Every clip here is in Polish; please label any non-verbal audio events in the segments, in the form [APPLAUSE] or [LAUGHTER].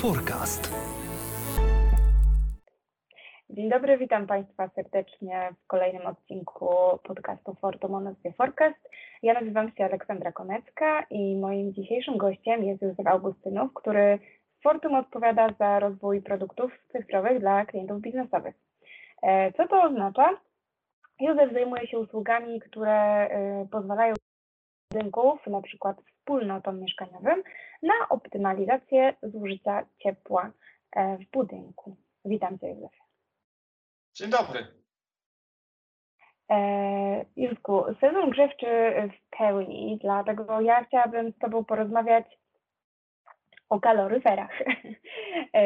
Forecast. Dzień dobry, witam Państwa serdecznie w kolejnym odcinku podcastu Fortum o nazwie Forecast. Ja nazywam się Aleksandra Konecka i moim dzisiejszym gościem jest Józef Augustynów, który w Fortum odpowiada za rozwój produktów cyfrowych dla klientów biznesowych. E, co to oznacza? Józef zajmuje się usługami, które e, pozwalają budynków, na przykład wspólnotom mieszkaniowym, na optymalizację zużycia ciepła e, w budynku. Witam Cię, Józefie. Dzień dobry. E, Józku, sezon grzewczy w pełni, dlatego ja chciałabym z Tobą porozmawiać o kaloryferach. e,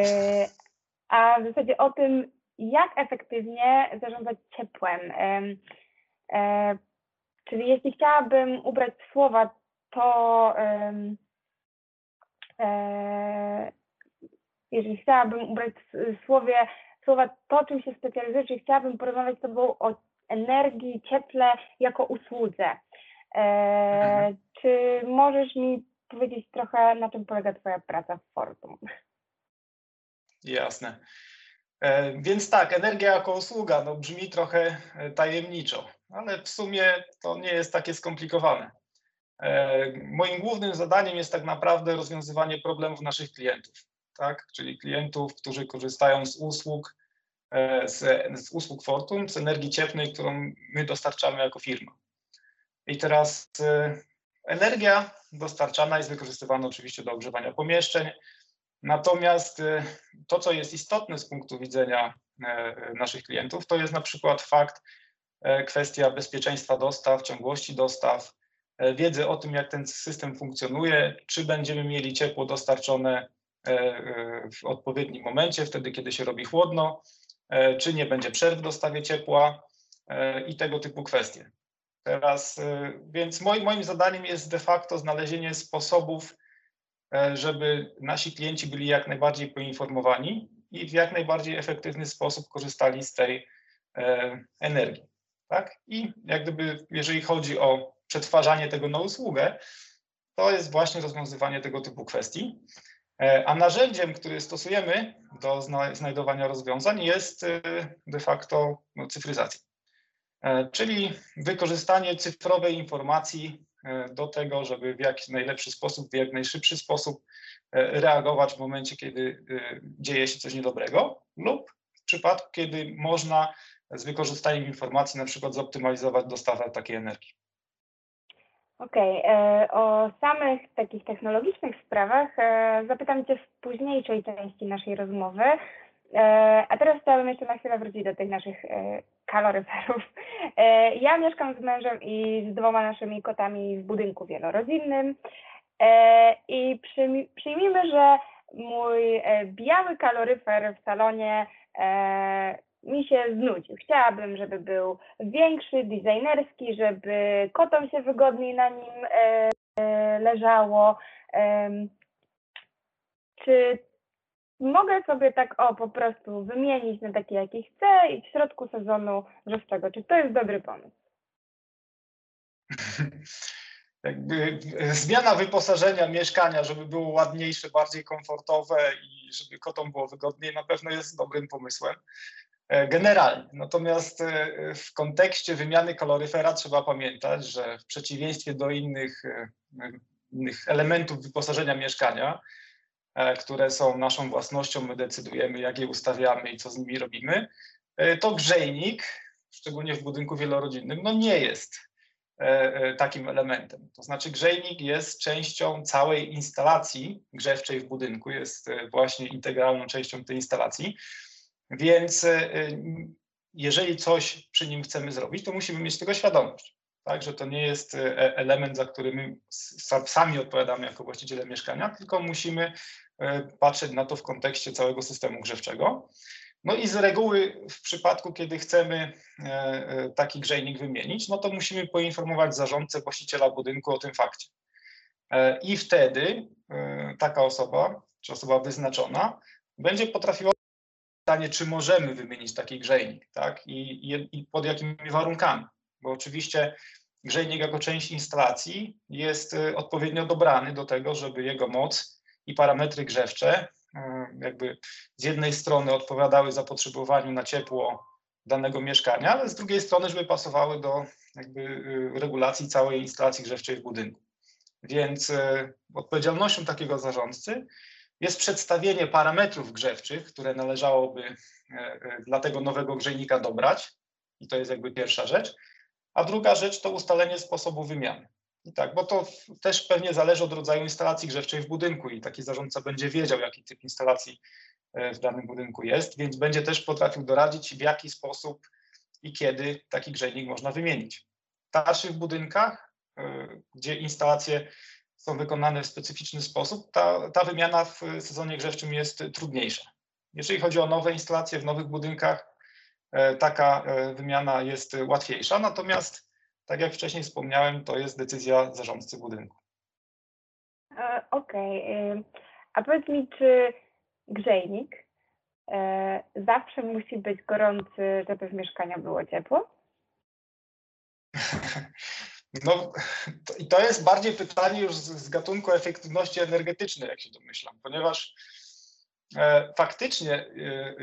a w zasadzie o tym, jak efektywnie zarządzać ciepłem. E, e, czyli jeśli chciałabym ubrać słowa, to e, jeżeli chciałabym ubrać w słowie słowa to, czym się specjalizuję, czyli chciałabym porozmawiać z Tobą o energii, cieple jako usłudze. E, mhm. Czy możesz mi powiedzieć trochę, na czym polega Twoja praca w Fortum? Jasne. E, więc tak, energia jako usługa no, brzmi trochę tajemniczo, ale w sumie to nie jest takie skomplikowane. E, moim głównym zadaniem jest tak naprawdę rozwiązywanie problemów naszych klientów tak? czyli klientów, którzy korzystają z usług, e, z, z usług Fortum, z energii cieplnej, którą my dostarczamy jako firma. I teraz e, energia dostarczana jest wykorzystywana oczywiście do ogrzewania pomieszczeń, natomiast to, co jest istotne z punktu widzenia naszych klientów, to jest na przykład fakt, kwestia bezpieczeństwa dostaw, ciągłości dostaw, wiedzy o tym, jak ten system funkcjonuje, czy będziemy mieli ciepło dostarczone E, e, w odpowiednim momencie, wtedy kiedy się robi chłodno, e, czy nie będzie przerw w dostawie ciepła i tego typu kwestie. Teraz, więc moim, moim zadaniem jest de facto znalezienie sposobów, żeby nasi klienci byli jak najbardziej poinformowani i w jak najbardziej efektywny sposób korzystali z tej energii. Tak? I jak gdyby, jeżeli chodzi o przetwarzanie tego na usługę, to jest właśnie rozwiązywanie tego typu kwestii. E, a narzędziem, które stosujemy do znajdowania rozwiązań jest e, de facto no, cyfryzacja, e, czyli wykorzystanie cyfrowej informacji do tego, żeby w jak najlepszy sposób, w jak najszybszy sposób reagować w momencie, kiedy dzieje się coś niedobrego lub w przypadku, kiedy można z wykorzystaniem informacji na przykład zoptymalizować dostawę takiej energii. Okej, okay. E, o samych takich technologicznych sprawach e, zapytam Cię w późniejszej części naszej rozmowy. E, a teraz chciałabym jeszcze na chwilę wrócić do tych naszych kaloryferów. Ja mieszkam z mężem i z dwoma naszymi kotami w budynku wielorodzinnym i przyjmijmy, że mój biały kaloryfer w salonie mi się znudził. Chciałabym, żeby był większy, designerski, żeby kotom się wygodniej na nim e, e, leżało. E, czy mogę sobie tak o po prostu wymienić na taki jaki chcę i w środku sezonu grzewczego? Czy to jest dobry pomysł? [LAUGHS] Jakby zmiana wyposażenia mieszkania, żeby było ładniejsze, bardziej komfortowe i żeby kotom było wygodniej, na pewno jest dobrym pomysłem. E, generalnie. Natomiast e, w kontekście wymiany kaloryfera trzeba pamiętać, że w przeciwieństwie do innych, e, innych elementów wyposażenia mieszkania, które są naszą własnością, my decydujemy, jak je ustawiamy i co z nimi robimy, to grzejnik, szczególnie w budynku wielorodzinnym, no nie jest takim elementem. To znaczy grzejnik jest częścią całej instalacji grzewczej w budynku, jest właśnie integralną częścią tej instalacji. Więc e, jeżeli coś przy nim chcemy zrobić, to musimy mieć tego świadomość. Tak, że to nie jest e, element, za który my sami odpowiadamy jako właściciele mieszkania, tylko musimy e, patrzeć na to w kontekście całego systemu grzewczego. No i z reguły w przypadku, kiedy chcemy taki grzejnik wymienić, no to musimy poinformować zarządcę, właściciela budynku o tym fakcie. I wtedy taka osoba, czy osoba wyznaczona, będzie potrafiła pytanie, czy możemy wymienić taki grzejnik, tak? I, i, I, pod jakimi warunkami? Bo oczywiście grzejnik jako część instalacji jest y, odpowiednio dobrany do tego, żeby jego moc i parametry grzewcze jakby z jednej strony odpowiadały zapotrzebowaniu na ciepło danego mieszkania, ale z drugiej strony, żeby pasowały do jakby y, regulacji całej instalacji grzewczej w budynku. Więc y, odpowiedzialnością takiego zarządcy jest przedstawienie parametrów grzewczych, które należałoby e, e, dla tego nowego grzejnika dobrać. I to jest jakby pierwsza rzecz. A druga rzecz to ustalenie sposobu wymiany. I tak, bo to też pewnie zależy od rodzaju instalacji grzewczej w budynku i taki zarządca będzie wiedział, jaki typ instalacji e, w danym budynku jest, więc będzie też potrafił doradzić, w jaki sposób i kiedy taki grzejnik można wymienić. W starszych budynkach, gdzie instalacje są wykonane w specyficzny sposób, ta, ta wymiana w sezonie grzewczym jest trudniejsza. Jeżeli chodzi o nowe instalacje w nowych budynkach, e, taka e, wymiana jest łatwiejsza, natomiast tak jak wcześniej wspomniałem, to jest decyzja zarządcy budynku. E, okej, okay. a powiedz mi, czy grzejnik zawsze musi być gorący, żeby w mieszkaniu było ciepło? No i to, to jest bardziej pytanie już z, z, gatunku efektywności energetycznej, jak się domyślam, ponieważ e, faktycznie e,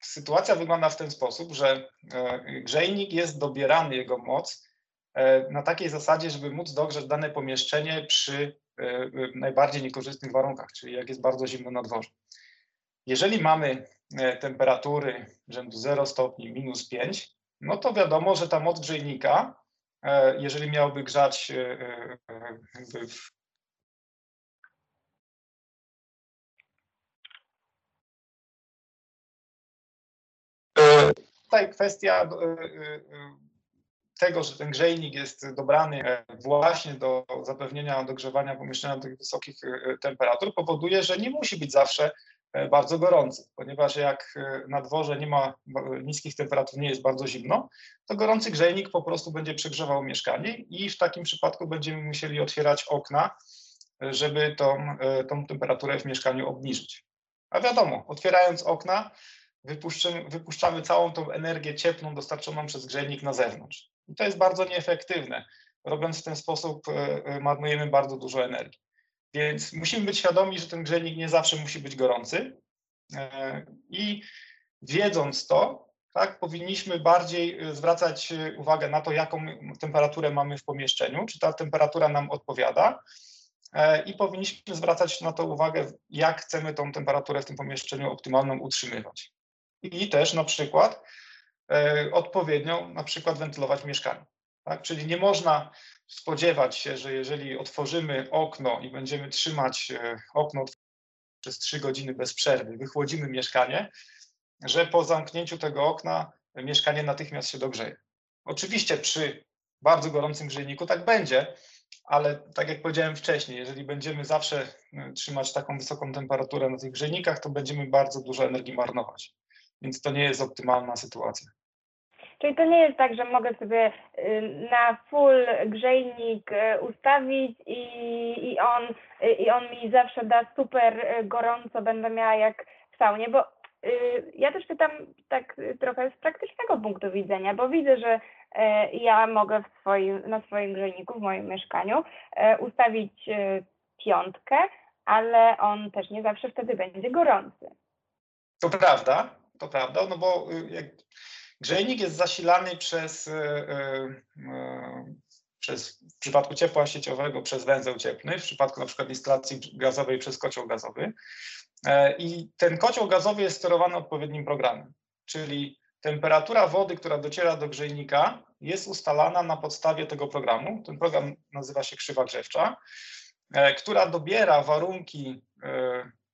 sytuacja wygląda w ten sposób, że e, grzejnik jest dobierany, jego moc, e, na takiej zasadzie, żeby móc dogrzać dane pomieszczenie przy e, najbardziej niekorzystnych warunkach, czyli jak jest bardzo zimno na dworze. Jeżeli mamy e, temperatury rzędu 0 stopni, minus 5, no to wiadomo, że ta moc grzejnika E, jeżeli miałby grzać e, e, w Tutaj kwestia tego, że ten grzejnik jest dobrany właśnie do zapewnienia dogrzewania pomieszczenia do tych wysokich temperatur, powoduje, że nie musi być zawsze E, bardzo gorący, ponieważ jak e, na dworze nie ma niskich temperatur, nie jest bardzo zimno, to gorący grzejnik po prostu będzie przegrzewał mieszkanie i w takim przypadku będziemy musieli otwierać okna, żeby tą, e, tą temperaturę w mieszkaniu obniżyć. A wiadomo, otwierając okna, wypuszczamy całą tą energię cieplną dostarczoną przez grzejnik na zewnątrz. I to jest bardzo nieefektywne. Robiąc w ten sposób, marnujemy bardzo dużo energii. Więc musimy być świadomi, że ten grzejnik nie zawsze musi być gorący. E, I wiedząc to, tak, powinniśmy bardziej e, zwracać e, uwagę na to, jaką temperaturę mamy w pomieszczeniu, czy ta temperatura nam odpowiada. I powinniśmy zwracać na to uwagę, jak chcemy tą temperaturę w tym pomieszczeniu optymalną utrzymywać. I też na przykład odpowiednio na przykład wentylować mieszkanie. Tak? Czyli nie można spodziewać się, że jeżeli otworzymy okno i będziemy trzymać e, okno przez trzy godziny bez przerwy, wychłodzimy mieszkanie, że po zamknięciu tego okna mieszkanie natychmiast się dogrzeje. Oczywiście przy bardzo gorącym grzejniku tak będzie, ale tak jak powiedziałem wcześniej, jeżeli będziemy zawsze e, trzymać taką wysoką temperaturę na tych grzejnikach, to będziemy bardzo dużo energii marnować. Więc to nie jest optymalna sytuacja. Czyli to nie jest tak, że mogę sobie y, na full grzejnik y, ustawić i, i, on, y, i on mi zawsze da super gorąco, będę miała jak w saunie, bo ja też pytam tak trochę z praktycznego punktu widzenia, bo widzę, że ja mogę w swoim, na swoim grzejniku, w moim mieszkaniu ustawić piątkę, ale on też nie zawsze wtedy będzie gorący. To prawda, to prawda, no bo jak Grzejnik jest zasilany przez, e, e, e, przez w przypadku ciepła sieciowego przez węzeł cieplny, w przypadku na przykład instalacji gazowej przez kocioł gazowy. I ten kocioł gazowy jest sterowany odpowiednim programem, czyli temperatura wody, która dociera do grzejnika, jest ustalana na podstawie tego programu. Ten program nazywa się krzywa grzewcza, która dobiera warunki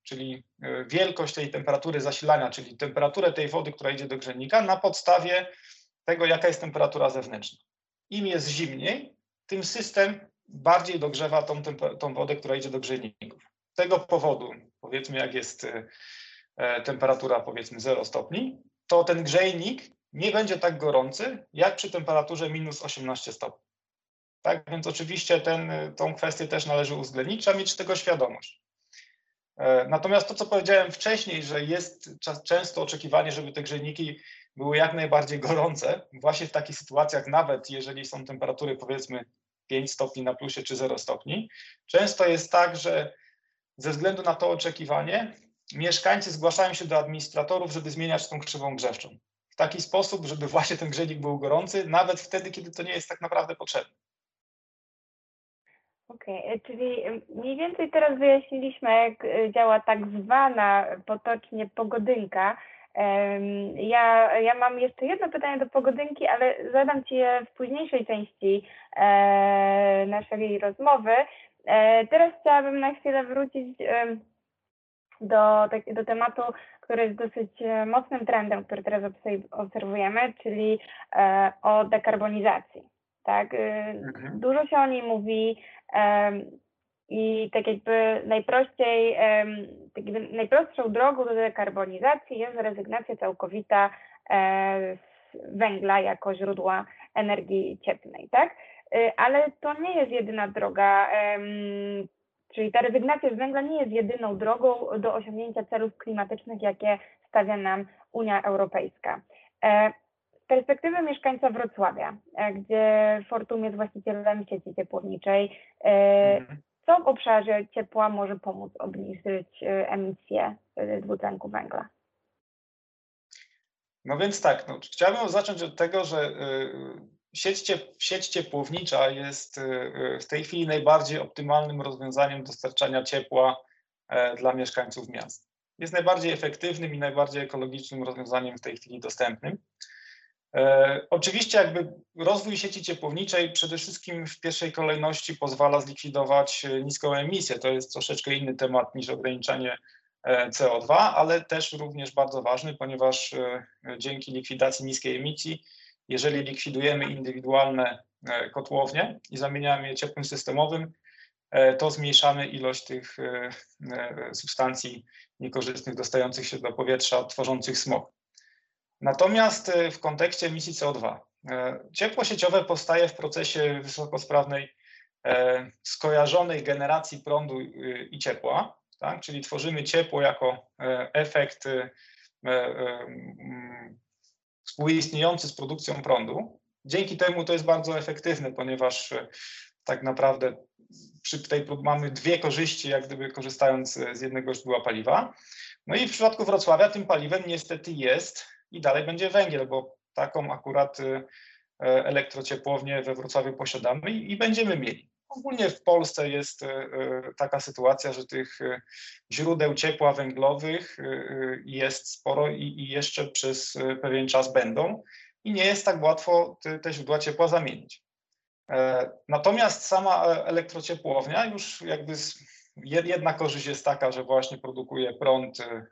czyli e, wielkość tej temperatury zasilania, czyli temperaturę tej wody, która idzie do grzejnika, na podstawie tego, jaka jest temperatura zewnętrzna. Im jest zimniej, tym system bardziej dogrzewa tą, tą wodę, która idzie do grzejników. Z tego powodu, powiedzmy, jak jest e, e, temperatura powiedzmy 0 stopni, to ten grzejnik nie będzie tak gorący, jak przy temperaturze minus 18 stopni. Tak więc oczywiście ten, tą kwestię też należy uwzględnić, trzeba mieć tego świadomość. E, natomiast to, co powiedziałem wcześniej, że jest często oczekiwanie, żeby te grzejniki były jak najbardziej gorące, właśnie w takich sytuacjach, nawet jeżeli są temperatury powiedzmy 5 stopni na plusie czy 0 stopni, często jest tak, że ze względu na to oczekiwanie, mieszkańcy zgłaszają się do administratorów, żeby zmieniać tą krzywą grzewczą. W taki sposób, żeby właśnie ten grzejnik był gorący, nawet wtedy, kiedy to nie jest tak naprawdę potrzebne. Okej, e, czyli e, mniej więcej teraz wyjaśniliśmy, jak e, działa tak zwana potocznie pogodynka. Ja, ja mam jeszcze jedno pytanie do pogodynki, ale zadam Ci je w późniejszej części naszej rozmowy. Teraz chciałabym na chwilę wrócić do, tak- do tematu, który jest dosyć mocnym trendem, który teraz obse- obserwujemy, czyli o dekarbonizacji. Tak? E, Mhm. Dużo się o niej mówi i tak jakby najprościej, tak jakby najprostszą drogą do dekarbonizacji jest rezygnacja całkowita e, z węgla jako źródła energii cieplnej, tak? Y, Ale to nie jest jedyna droga, czyli ta rezygnacja z węgla nie jest jedyną drogą do osiągnięcia celów klimatycznych, jakie stawia nam Unia Europejska. Perspektywy mieszkańca Wrocławia, e, gdzie Fortum jest właścicielem sieci ciepłowniczej, e, Mhm. co w obszarze ciepła może pomóc obniżyć e, emisję dwutlenku węgla? No więc tak, no, chciałbym zacząć od tego, że sieć, ciep sieć ciepłownicza jest w tej chwili najbardziej optymalnym rozwiązaniem dostarczania ciepła dla mieszkańców miast. Jest najbardziej efektywnym i najbardziej ekologicznym rozwiązaniem w tej chwili dostępnym. E, Oczywiście jakby rozwój sieci ciepłowniczej przede wszystkim w pierwszej kolejności pozwala zlikwidować e, niską emisję. To jest troszeczkę inny temat niż ograniczanie e, CO2, ale też również bardzo ważny, ponieważ dzięki likwidacji niskiej emisji, jeżeli likwidujemy indywidualne kotłownie i zamieniamy je ciepłem systemowym, to zmniejszamy ilość tych substancji niekorzystnych dostających się do powietrza, tworzących smog. Natomiast e, w kontekście emisji CO2, e, ciepło sieciowe powstaje w procesie wysokosprawnej, e, skojarzonej generacji prądu y, i ciepła, tak? czyli tworzymy ciepło jako e, efekt e, e, współistniejący z produkcją prądu. Dzięki temu to jest bardzo efektywne, ponieważ tak naprawdę przy tej mamy dwie korzyści, jak gdyby korzystając z jednego źródła paliwa. No i w przypadku Wrocławia tym paliwem niestety jest i dalej będzie węgiel, bo taką akurat y, e, elektrociepłownię we Wrocławiu posiadamy i, będziemy mieli. Ogólnie w Polsce jest e, e, taka sytuacja, że tych źródeł ciepła węglowych jest sporo i, jeszcze przez pewien czas będą i nie jest tak łatwo te, źródła ciepła zamienić. E, Natomiast sama e, elektrociepłownia już jakby jedna korzyść jest taka, że właśnie produkuje prąd e,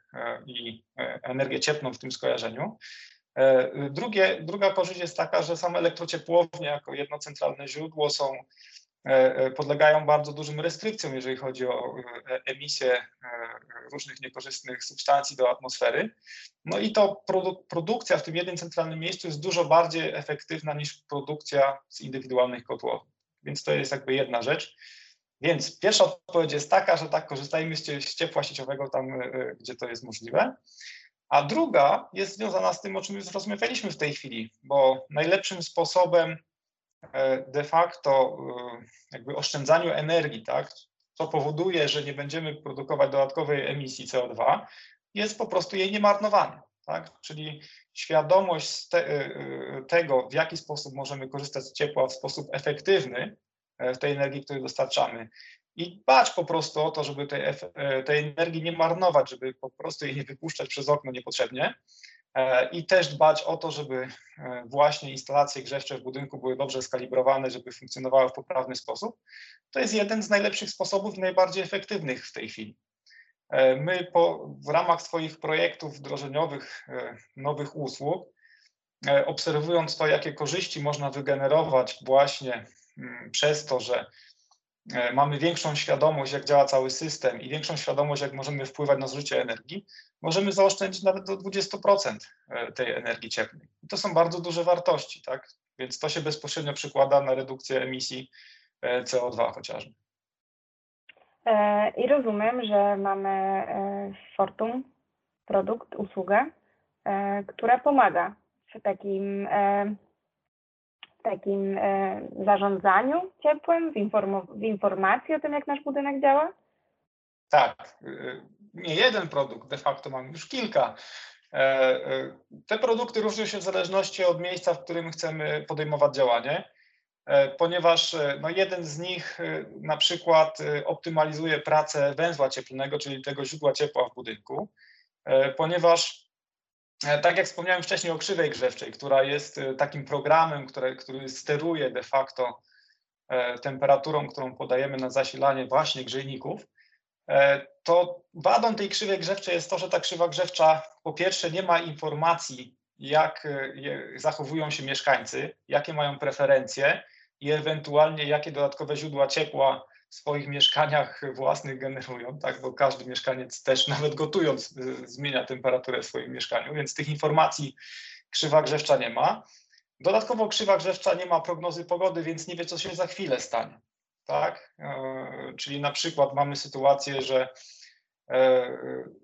i e, energię cieplną w tym skojarzeniu. E, Drugie, druga korzyść jest taka, że same elektrociepłownie jako jedno centralne źródło są, podlegają bardzo dużym restrykcjom, jeżeli chodzi o emisję różnych niekorzystnych substancji do atmosfery. No i to produ- produkcja w tym jednym centralnym miejscu jest dużo bardziej efektywna niż produkcja z indywidualnych kotłowni. Więc to jest jakby jedna rzecz. Więc pierwsza odpowiedź jest taka, że tak, korzystajmy z cie- z ciepła sieciowego tam, e, e, gdzie to jest możliwe. A druga jest związana z tym, o czym już rozmawialiśmy w tej chwili, bo najlepszym sposobem e, de facto jakby oszczędzaniu energii, tak, co powoduje, że nie będziemy produkować dodatkowej emisji CO2, jest po prostu jej niemarnowanie. Tak? Czyli świadomość te, tego, w jaki sposób możemy korzystać z ciepła w sposób efektywny, w tej energii, której dostarczamy, i dbać po prostu o to, żeby tej, e, tej energii nie marnować, żeby po prostu jej nie wypuszczać przez okno niepotrzebnie. E, I też dbać o to, żeby e, właśnie instalacje grzewcze w budynku były dobrze skalibrowane, żeby funkcjonowały w poprawny sposób. To jest jeden z najlepszych sposobów i najbardziej efektywnych w tej chwili. E, My po, w ramach swoich projektów wdrożeniowych e, nowych usług, e, obserwując to, jakie korzyści można wygenerować właśnie przez to, że e, mamy większą świadomość, jak działa cały system i większą świadomość, jak możemy wpływać na zużycie energii, możemy zaoszczędzić nawet do 20% e, tej energii cieplnej. I to są bardzo duże wartości, tak? Więc to się bezpośrednio przykłada na redukcję emisji e, CO2 chociażby. I rozumiem, że mamy Fortum produkt, usługę, która pomaga w takim, takim e, zarządzaniu ciepłem, w, w informacji o tym, jak nasz budynek działa. Tak, y, nie jeden produkt, de facto mamy już kilka. E, e, te produkty różnią się w zależności od miejsca, w którym chcemy podejmować działanie, e, ponieważ no jeden z nich na przykład optymalizuje pracę węzła cieplnego, czyli tego źródła ciepła w budynku, ponieważ tak jak wspomniałem wcześniej o krzywej grzewczej, która jest takim programem, który, który steruje de facto temperaturą, którą podajemy na zasilanie właśnie grzejników, E, to wadą tej krzywej grzewczej jest to, że ta krzywa grzewcza po pierwsze nie ma informacji, jak e, zachowują się mieszkańcy, jakie mają preferencje i ewentualnie jakie dodatkowe źródła ciepła swoich mieszkaniach własnych generują, tak, bo każdy mieszkaniec też [LAUGHS] nawet gotując e, zmienia temperaturę w swoim mieszkaniu, więc tych informacji krzywa grzewcza nie ma. Dodatkowo krzywa grzewcza nie ma prognozy pogody, więc nie wie, co się za chwilę stanie tak? E, czyli na przykład mamy sytuację, że e,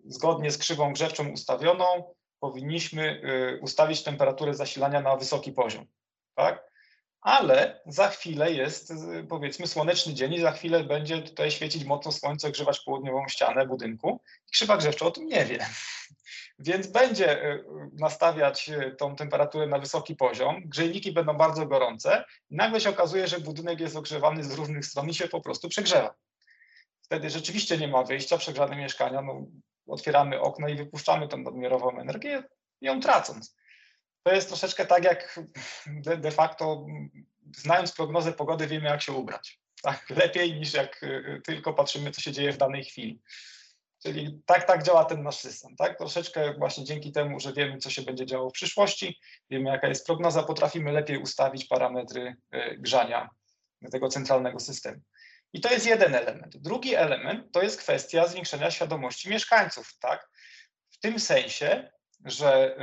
zgodnie z krzywą grzewczą ustawioną powinniśmy e, ustawić temperaturę zasilania na wysoki poziom, tak? Ale za chwilę jest powiedzmy słoneczny dzień i za chwilę będzie tutaj świecić mocno słońce, grzewać południową ścianę budynku i krzywa grzewcza o tym nie wie [LAUGHS] więc będzie e, nastawiać e, tą temperaturę na wysoki poziom, grzejniki będą bardzo gorące i nagle się okazuje, że budynek jest ogrzewany z różnych stron i się po prostu przegrzewa. Wtedy rzeczywiście nie ma wyjścia, przegrzane mieszkania, no, otwieramy okno i wypuszczamy tą nadmiarową energię, ją tracąc. To jest troszeczkę tak, jak de, de facto znając prognozę pogody wiemy, jak się ubrać. Tak? Lepiej niż jak e, tylko patrzymy, co się dzieje w danej chwili. Czyli tak, tak działa ten nasz system. Tak? Troszeczkę właśnie dzięki temu, że wiemy, co się będzie działo w przyszłości, wiemy, jaka jest prognoza, potrafimy lepiej ustawić parametry e, grzania tego centralnego systemu. I to jest jeden element. Drugi element to jest kwestia zwiększenia świadomości mieszkańców. Tak? W tym sensie, że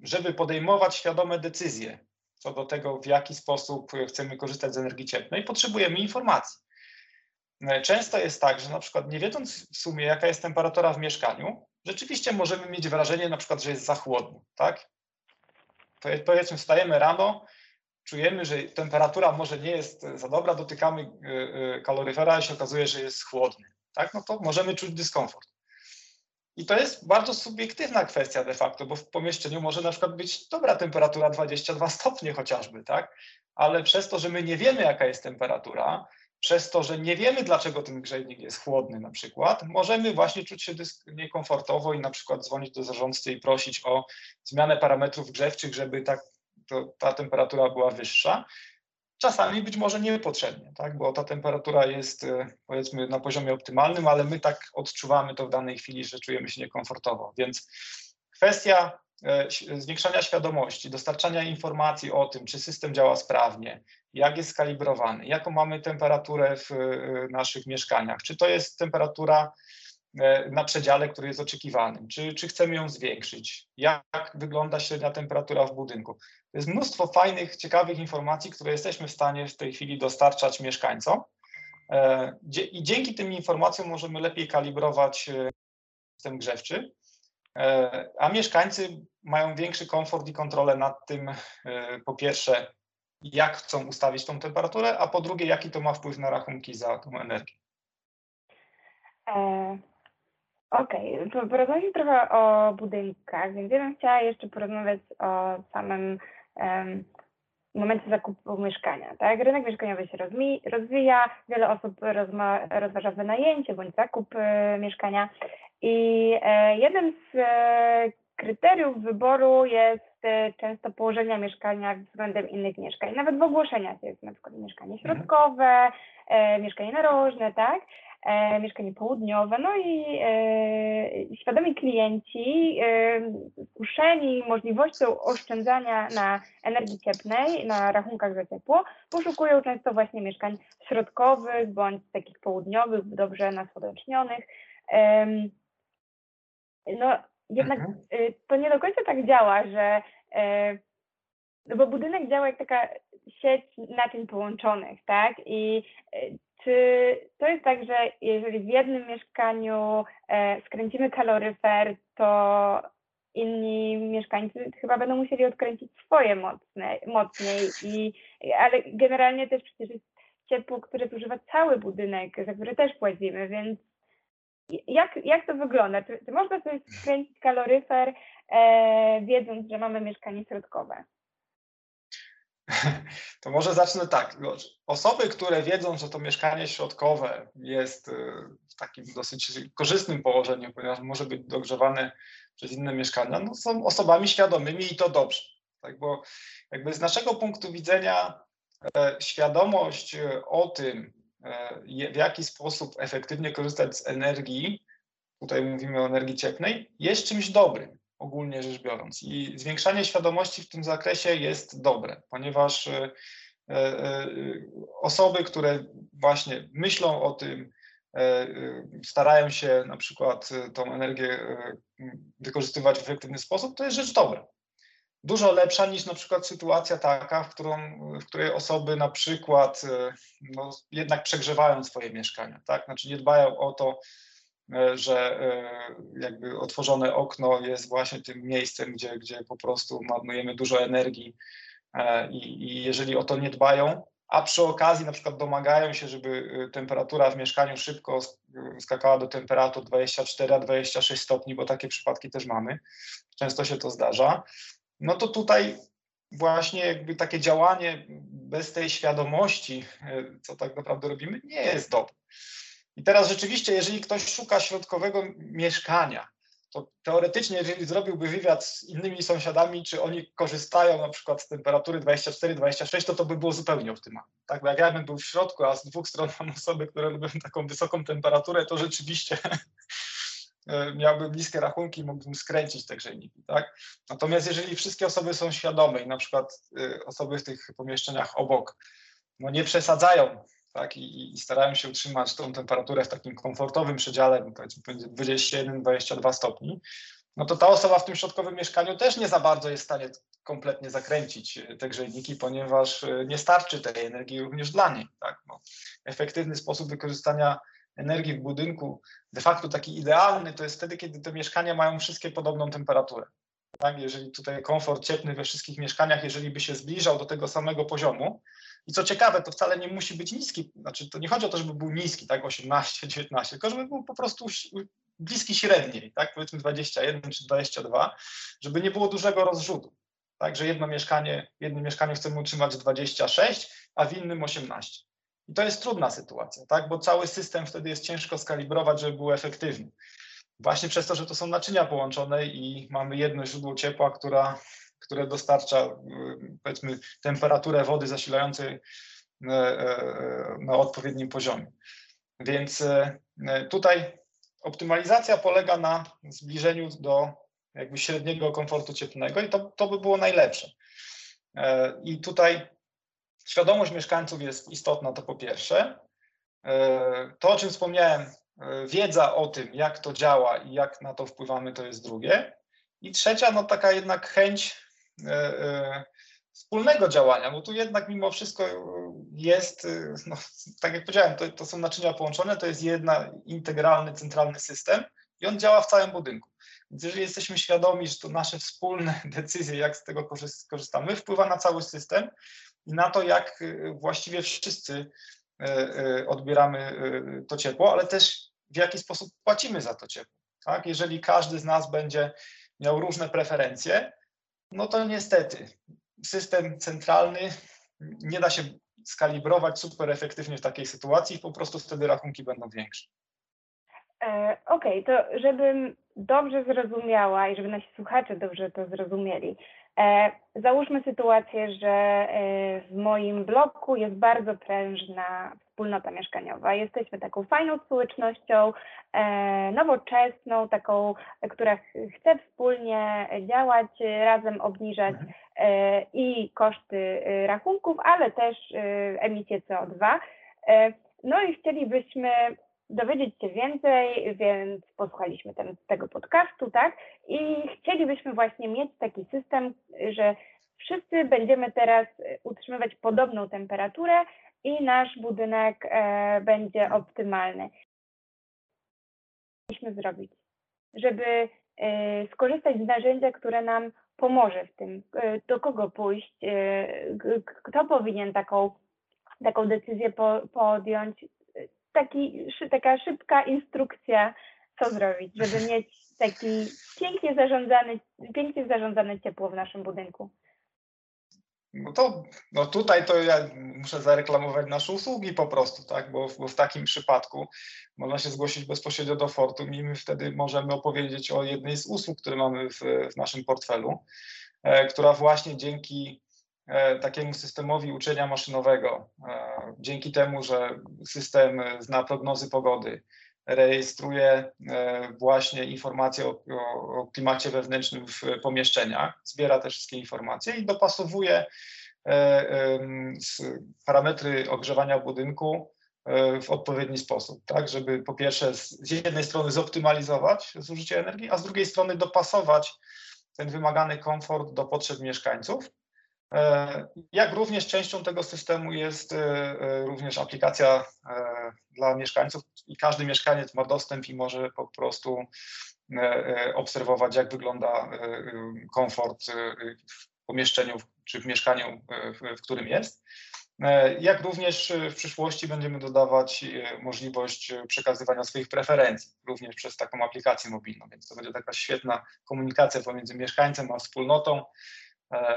żeby podejmować świadome decyzje co do tego, w jaki sposób chcemy korzystać z energii cieplnej, potrzebujemy informacji. E, często jest tak, że na przykład nie wiedząc w sumie, jaka jest temperatura w mieszkaniu, rzeczywiście możemy mieć wrażenie na przykład, że jest za chłodno, tak? Powiedzmy, wstajemy rano, czujemy, że temperatura może nie jest za dobra, dotykamy e, e, kaloryfera i się okazuje, że jest chłodny, tak? No to możemy czuć dyskomfort. I to jest bardzo subiektywna kwestia de facto, bo w pomieszczeniu może na przykład być dobra temperatura 22 stopnie chociażby, tak? Ale przez to, że my nie wiemy, jaka jest temperatura, przez to, że nie wiemy, dlaczego ten grzejnik jest chłodny na przykład, możemy właśnie czuć się niekomfortowo i na przykład dzwonić do zarządcy i prosić o zmianę parametrów grzewczych, żeby ta, to, ta temperatura była wyższa. Czasami być może niepotrzebnie, tak? bo ta temperatura jest e, powiedzmy na poziomie optymalnym, ale my tak odczuwamy to w danej chwili, że czujemy się niekomfortowo. Więc kwestia E, zwiększania świadomości, dostarczania informacji o tym, czy system działa sprawnie, jak jest skalibrowany, jaką mamy temperaturę w e, naszych mieszkaniach, czy to jest temperatura na przedziale, który jest oczekiwany, czy, czy chcemy ją zwiększyć, jak wygląda średnia temperatura w budynku. To jest mnóstwo fajnych, ciekawych informacji, które jesteśmy w stanie w tej chwili dostarczać mieszkańcom i dzięki tym informacjom możemy lepiej kalibrować system grzewczy E, a mieszkańcy mają większy komfort i kontrolę nad tym, e, po pierwsze, jak chcą ustawić tą temperaturę, a po drugie, jaki to ma wpływ na rachunki za tą energię. Okej, okay. porozmawiamy trochę o budynkach, więc ja bym chciała jeszcze porozmawiać o samym um, momencie zakupu mieszkania. Tak? Rynek mieszkaniowy się rozwija, wiele osób rozważa wynajęcie bądź zakup y, mieszkania. I e, jednym z e, kryteriów wyboru jest e, często położenia mieszkania względem innych mieszkań. Nawet w ogłoszeniach jest na przykład mieszkanie mhm. środkowe, mieszkanie narożne, tak? Mieszkanie południowe, no i świadomi klienci skuszeni możliwością oszczędzania na energii cieplnej, na rachunkach za ciepło, poszukują często właśnie mieszkań środkowych bądź takich południowych, dobrze nasłonecznionych no jednak mhm. Y, to nie do końca tak działa, że no bo budynek działa jak taka sieć naczyń połączonych, tak? I y, czy to jest tak, że jeżeli w jednym mieszkaniu skręcimy kaloryfer, to inni mieszkańcy chyba będą musieli odkręcić swoje mocne, mocniej, i, ale generalnie też przecież jest ciepło, które zużywa cały budynek, za który też płacimy, więc jak, jak to wygląda? Czy, czy można sobie skręcić kaloryfer, e, wiedząc, że mamy mieszkanie środkowe? [LAUGHS] To może zacznę tak. Osoby, które wiedzą, że to mieszkanie środkowe jest y, w takim dosyć korzystnym położeniu, ponieważ może być dogrzewane przez inne mieszkania, no są osobami świadomymi i to dobrze. Tak, bo jakby z naszego punktu widzenia e, świadomość e, o tym, e, w jaki sposób efektywnie korzystać z energii, tutaj mówimy o energii cieplnej, jest czymś dobrym ogólnie rzecz biorąc. I zwiększanie świadomości w tym zakresie jest dobre, ponieważ e, e, osoby, które właśnie myślą o tym, e, starają się na przykład tą energię wykorzystywać w efektywny sposób, to jest rzecz dobra. Dużo lepsza niż na przykład sytuacja taka, w, którą, w której osoby na przykład no, jednak przegrzewają swoje mieszkania, tak? Znaczy nie dbają o to, E, że e, jakby otworzone okno jest właśnie tym miejscem, gdzie, gdzie po prostu marnujemy dużo energii e, i, i jeżeli o to nie dbają, a przy okazji na przykład domagają się, żeby temperatura w mieszkaniu szybko skakała do temperatur 24-26 stopni, bo takie przypadki też mamy, często się to zdarza, no to tutaj właśnie jakby takie działanie bez tej świadomości, co tak naprawdę robimy, nie jest dobre. I teraz rzeczywiście, jeżeli ktoś szuka środkowego mieszkania, to teoretycznie, jeżeli zrobiłby wywiad z innymi sąsiadami, czy oni korzystają na przykład z temperatury 24-26, to to by było zupełnie optymalne. Tak, bo jak ja bym był w środku, a z dwóch stron mam osoby, które lubią taką wysoką temperaturę, to rzeczywiście [LAUGHS] miałbym niskie rachunki i mógłbym skręcić te grzejniki. Tak? Natomiast jeżeli wszystkie osoby są świadome i na przykład y, osoby w tych pomieszczeniach obok no nie przesadzają tak, i, i starają się utrzymać tą temperaturę w takim komfortowym przedziale, powiedzmy 21-22 stopni, no to ta osoba w tym środkowym mieszkaniu też nie za bardzo jest w stanie kompletnie zakręcić e, te grzejniki, ponieważ e, nie starczy tej energii również dla niej. Tak? No, efektywny sposób wykorzystania energii w budynku, de facto taki idealny, to jest wtedy, kiedy te mieszkania mają wszystkie podobną temperaturę. Tak? Jeżeli tutaj komfort cieplny we wszystkich mieszkaniach, jeżeli by się zbliżał do tego samego poziomu, i co ciekawe, to wcale nie musi być niski, znaczy to nie chodzi o to, żeby był niski, tak 18, 19, [LAUGHS] tylko żeby był po prostu bliski średniej, tak powiedzmy 21 czy 22, żeby nie było dużego rozrzutu. Tak, że jedno mieszkanie, w jednym mieszkaniu chcemy utrzymać 26, a w innym 18. I to jest trudna sytuacja, tak, bo cały system wtedy jest ciężko skalibrować, żeby był efektywny. Właśnie przez to, że to są naczynia połączone i mamy jedno źródło ciepła, która które dostarcza y, powiedzmy temperaturę wody zasilającej y, y, na odpowiednim poziomie. Więc tutaj optymalizacja polega na zbliżeniu do jakby średniego komfortu cieplnego i to, to by było najlepsze. I tutaj świadomość mieszkańców jest istotna, to po pierwsze. To, o czym wspomniałem, wiedza o tym, jak to działa i jak na to wpływamy, to jest drugie. I trzecia, no taka jednak chęć E, e, wspólnego działania, bo tu jednak mimo wszystko jest, e, no, tak jak powiedziałem, to, to są naczynia połączone, to jest jedna integralny, centralny system i on działa w całym budynku. Więc jeżeli jesteśmy świadomi, że to nasze wspólne [LAUGHS] decyzje, jak z tego korzystamy, wpływa na cały system i na to, jak właściwie wszyscy odbieramy to ciepło, ale też w jaki sposób płacimy za to ciepło. Tak? Jeżeli każdy z nas będzie miał różne preferencje, no to niestety system centralny nie da się skalibrować super efektywnie w takiej sytuacji, po prostu wtedy rachunki będą większe. E, Okej, okay, to żebym dobrze zrozumiała i żeby nasi słuchacze dobrze to zrozumieli, e, załóżmy sytuację, że e, w moim bloku jest bardzo prężna wspólnota mieszkaniowa. Jesteśmy taką fajną społecznością, e, nowoczesną, taką, która chce wspólnie działać, razem obniżać mhm. e, i koszty e, rachunków, ale też emisję CO2. No i chcielibyśmy dowiedzieć się więcej, więc posłuchaliśmy ten, tego podcastu, tak? I chcielibyśmy właśnie mieć taki system, że wszyscy będziemy teraz utrzymywać podobną temperaturę, i nasz budynek e, będzie optymalny. Musimy zrobić, żeby e, skorzystać z narzędzia, które nam pomoże w tym, e, do kogo pójść, kto powinien taką, taką decyzję po, podjąć. Taki, taka szybka instrukcja co zrobić, żeby [LAUGHS] mieć taki pięknie zarządzany, pięknie zarządzane ciepło w naszym budynku? No to no tutaj to ja muszę zareklamować nasze usługi po prostu, tak? Bo, bo w takim przypadku można się zgłosić bezpośrednio do Fortum i my wtedy możemy opowiedzieć o jednej z usług, które mamy w, w naszym portfelu, e, która właśnie dzięki takiemu systemowi uczenia maszynowego, e, dzięki temu, że system zna prognozy pogody, rejestruje e, właśnie informacje o, o, klimacie wewnętrznym w pomieszczeniach, zbiera te wszystkie informacje i dopasowuje e, parametry ogrzewania budynku e, w odpowiedni sposób, tak, żeby po pierwsze z jednej strony zoptymalizować zużycie energii, a z drugiej strony dopasować ten wymagany komfort do potrzeb mieszkańców. Jak również częścią tego systemu jest również aplikacja dla mieszkańców i każdy mieszkaniec ma dostęp i może po prostu e, e, obserwować, jak wygląda e, komfort w pomieszczeniu czy w mieszkaniu, w którym jest. Jak również w przyszłości będziemy dodawać możliwość przekazywania swoich preferencji, również przez taką aplikację mobilną, więc to będzie taka świetna komunikacja pomiędzy mieszkańcem a wspólnotą, E,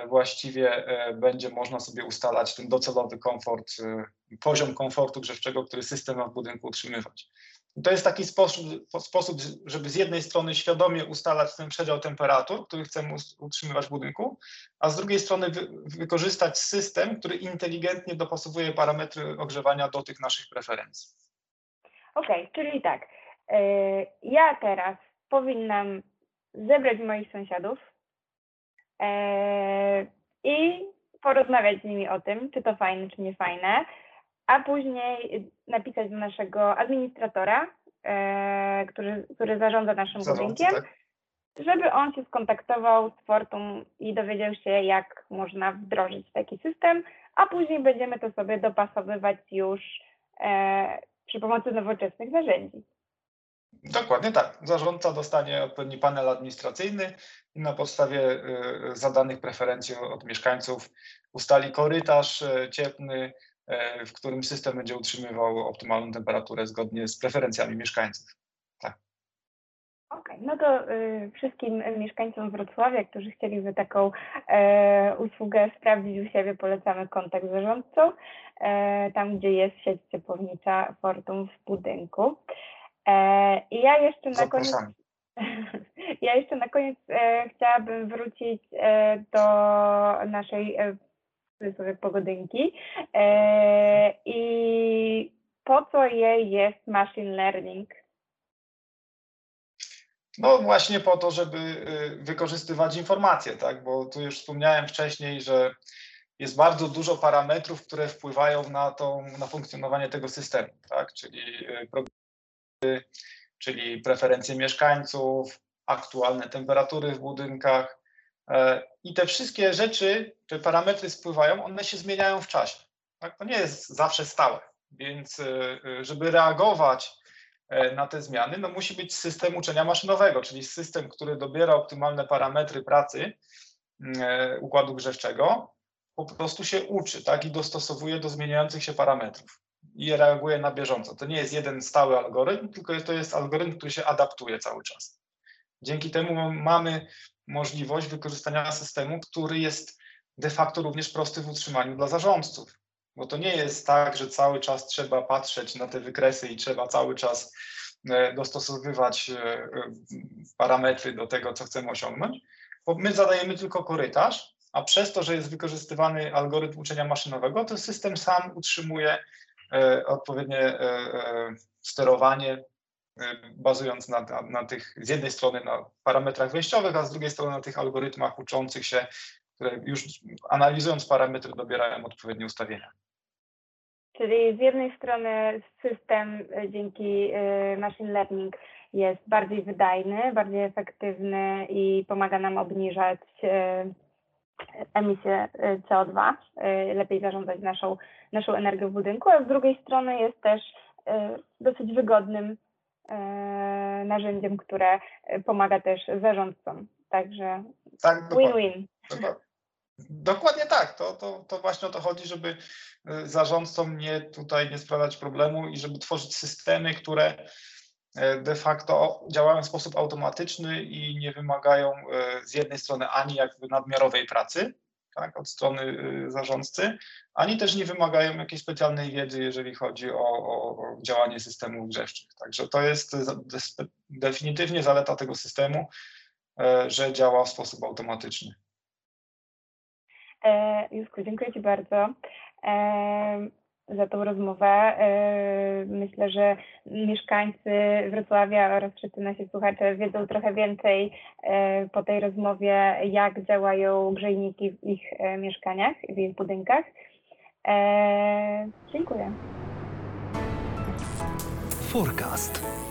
właściwie e, będzie można sobie ustalać ten docelowy komfort, e, poziom komfortu grzewczego, który system ma w budynku utrzymywać. To jest taki sposób, sposób, żeby z jednej strony świadomie ustalać ten przedział temperatur, który chcemy utrzymywać w budynku, a z drugiej strony wy, wykorzystać system, który inteligentnie dopasowuje parametry ogrzewania do tych naszych preferencji. Okej, okay, czyli tak, ja teraz powinnam zebrać moich sąsiadów, i porozmawiać z nimi o tym, czy to fajne, czy nie fajne, a później napisać do naszego administratora, eee, który, który zarządza naszym Zarządcy, budynkiem, tak? żeby on się skontaktował z Fortum i dowiedział się, jak można wdrożyć taki system, a później będziemy to sobie dopasowywać już e, przy pomocy nowoczesnych narzędzi. Dokładnie tak. Zarządca dostanie odpowiedni panel administracyjny i na podstawie y, zadanych preferencji od mieszkańców ustali korytarz y, cieplny, y, w którym system będzie utrzymywał optymalną temperaturę zgodnie z preferencjami mieszkańców. Tak. Okej, okay, no to wszystkim mieszkańcom Wrocławia, którzy chcieliby taką usługę sprawdzić u siebie, polecamy kontakt z zarządcą, tam gdzie jest sieć ciepłownicza Fortum w budynku. E, I ja jeszcze na koniec. [LAUGHS] Ja jeszcze na koniec e, chciałabym wrócić e, do naszej sobie pogodynki i po co jej jest machine learning? No właśnie po to, żeby wykorzystywać informacje, tak? Bo tu już wspomniałem wcześniej, że jest bardzo dużo parametrów, które wpływają na, tą, na funkcjonowanie tego systemu, tak? Czyli czyli preferencje mieszkańców, aktualne temperatury w budynkach. E, I te wszystkie rzeczy, te parametry spływają, one się zmieniają w czasie. Tak? To nie jest zawsze stałe, więc e, e, żeby reagować na te zmiany, no musi być system uczenia maszynowego, czyli system, który dobiera optymalne parametry pracy układu grzewczego, po prostu się uczy tak? i dostosowuje do zmieniających się parametrów i reaguje na bieżąco. To nie jest jeden stały algorytm, tylko to jest algorytm, który się adaptuje cały czas. Dzięki temu mamy możliwość wykorzystania systemu, który jest de facto również prosty w utrzymaniu dla zarządców. Bo to nie jest tak, że cały czas trzeba patrzeć na te wykresy i trzeba cały czas e, dostosowywać e, parametry do tego, co chcemy osiągnąć, bo my zadajemy tylko korytarz, a przez to, że jest wykorzystywany algorytm uczenia maszynowego, to system sam utrzymuje E, odpowiednie e, e, sterowanie, bazując na, na, na, tych, z jednej strony na parametrach wejściowych, a z drugiej strony na tych algorytmach uczących się, które już analizując parametry dobierają odpowiednie ustawienia. Czyli z jednej strony system dzięki machine learning jest bardziej wydajny, bardziej efektywny i pomaga nam obniżać emisję y, CO2, y, lepiej zarządzać naszą, naszą energię w budynku, a z drugiej strony jest też y, dosyć wygodnym narzędziem, które pomaga też zarządcom. Także tak, win-win. Dokładnie tak. To, to, to właśnie o to chodzi, żeby zarządcom nie tutaj nie sprawiać problemu i żeby tworzyć systemy, które de facto działają w sposób automatyczny i nie wymagają z jednej strony ani jakby nadmiarowej pracy, tak, od strony y, zarządcy, ani też nie wymagają jakiejś specjalnej wiedzy, jeżeli chodzi o, o, działanie systemów grzewczych. Także to jest definitywnie zaleta tego systemu, e, że działa w sposób automatyczny. E, dziękuję Ci bardzo. E, za tą rozmowę. E, myślę, że mieszkańcy Wrocławia oraz wszyscy nasi słuchacze wiedzą trochę więcej e, po tej rozmowie, jak działają grzejniki w ich e, mieszkaniach, w ich budynkach. Dziękuję. Forecast.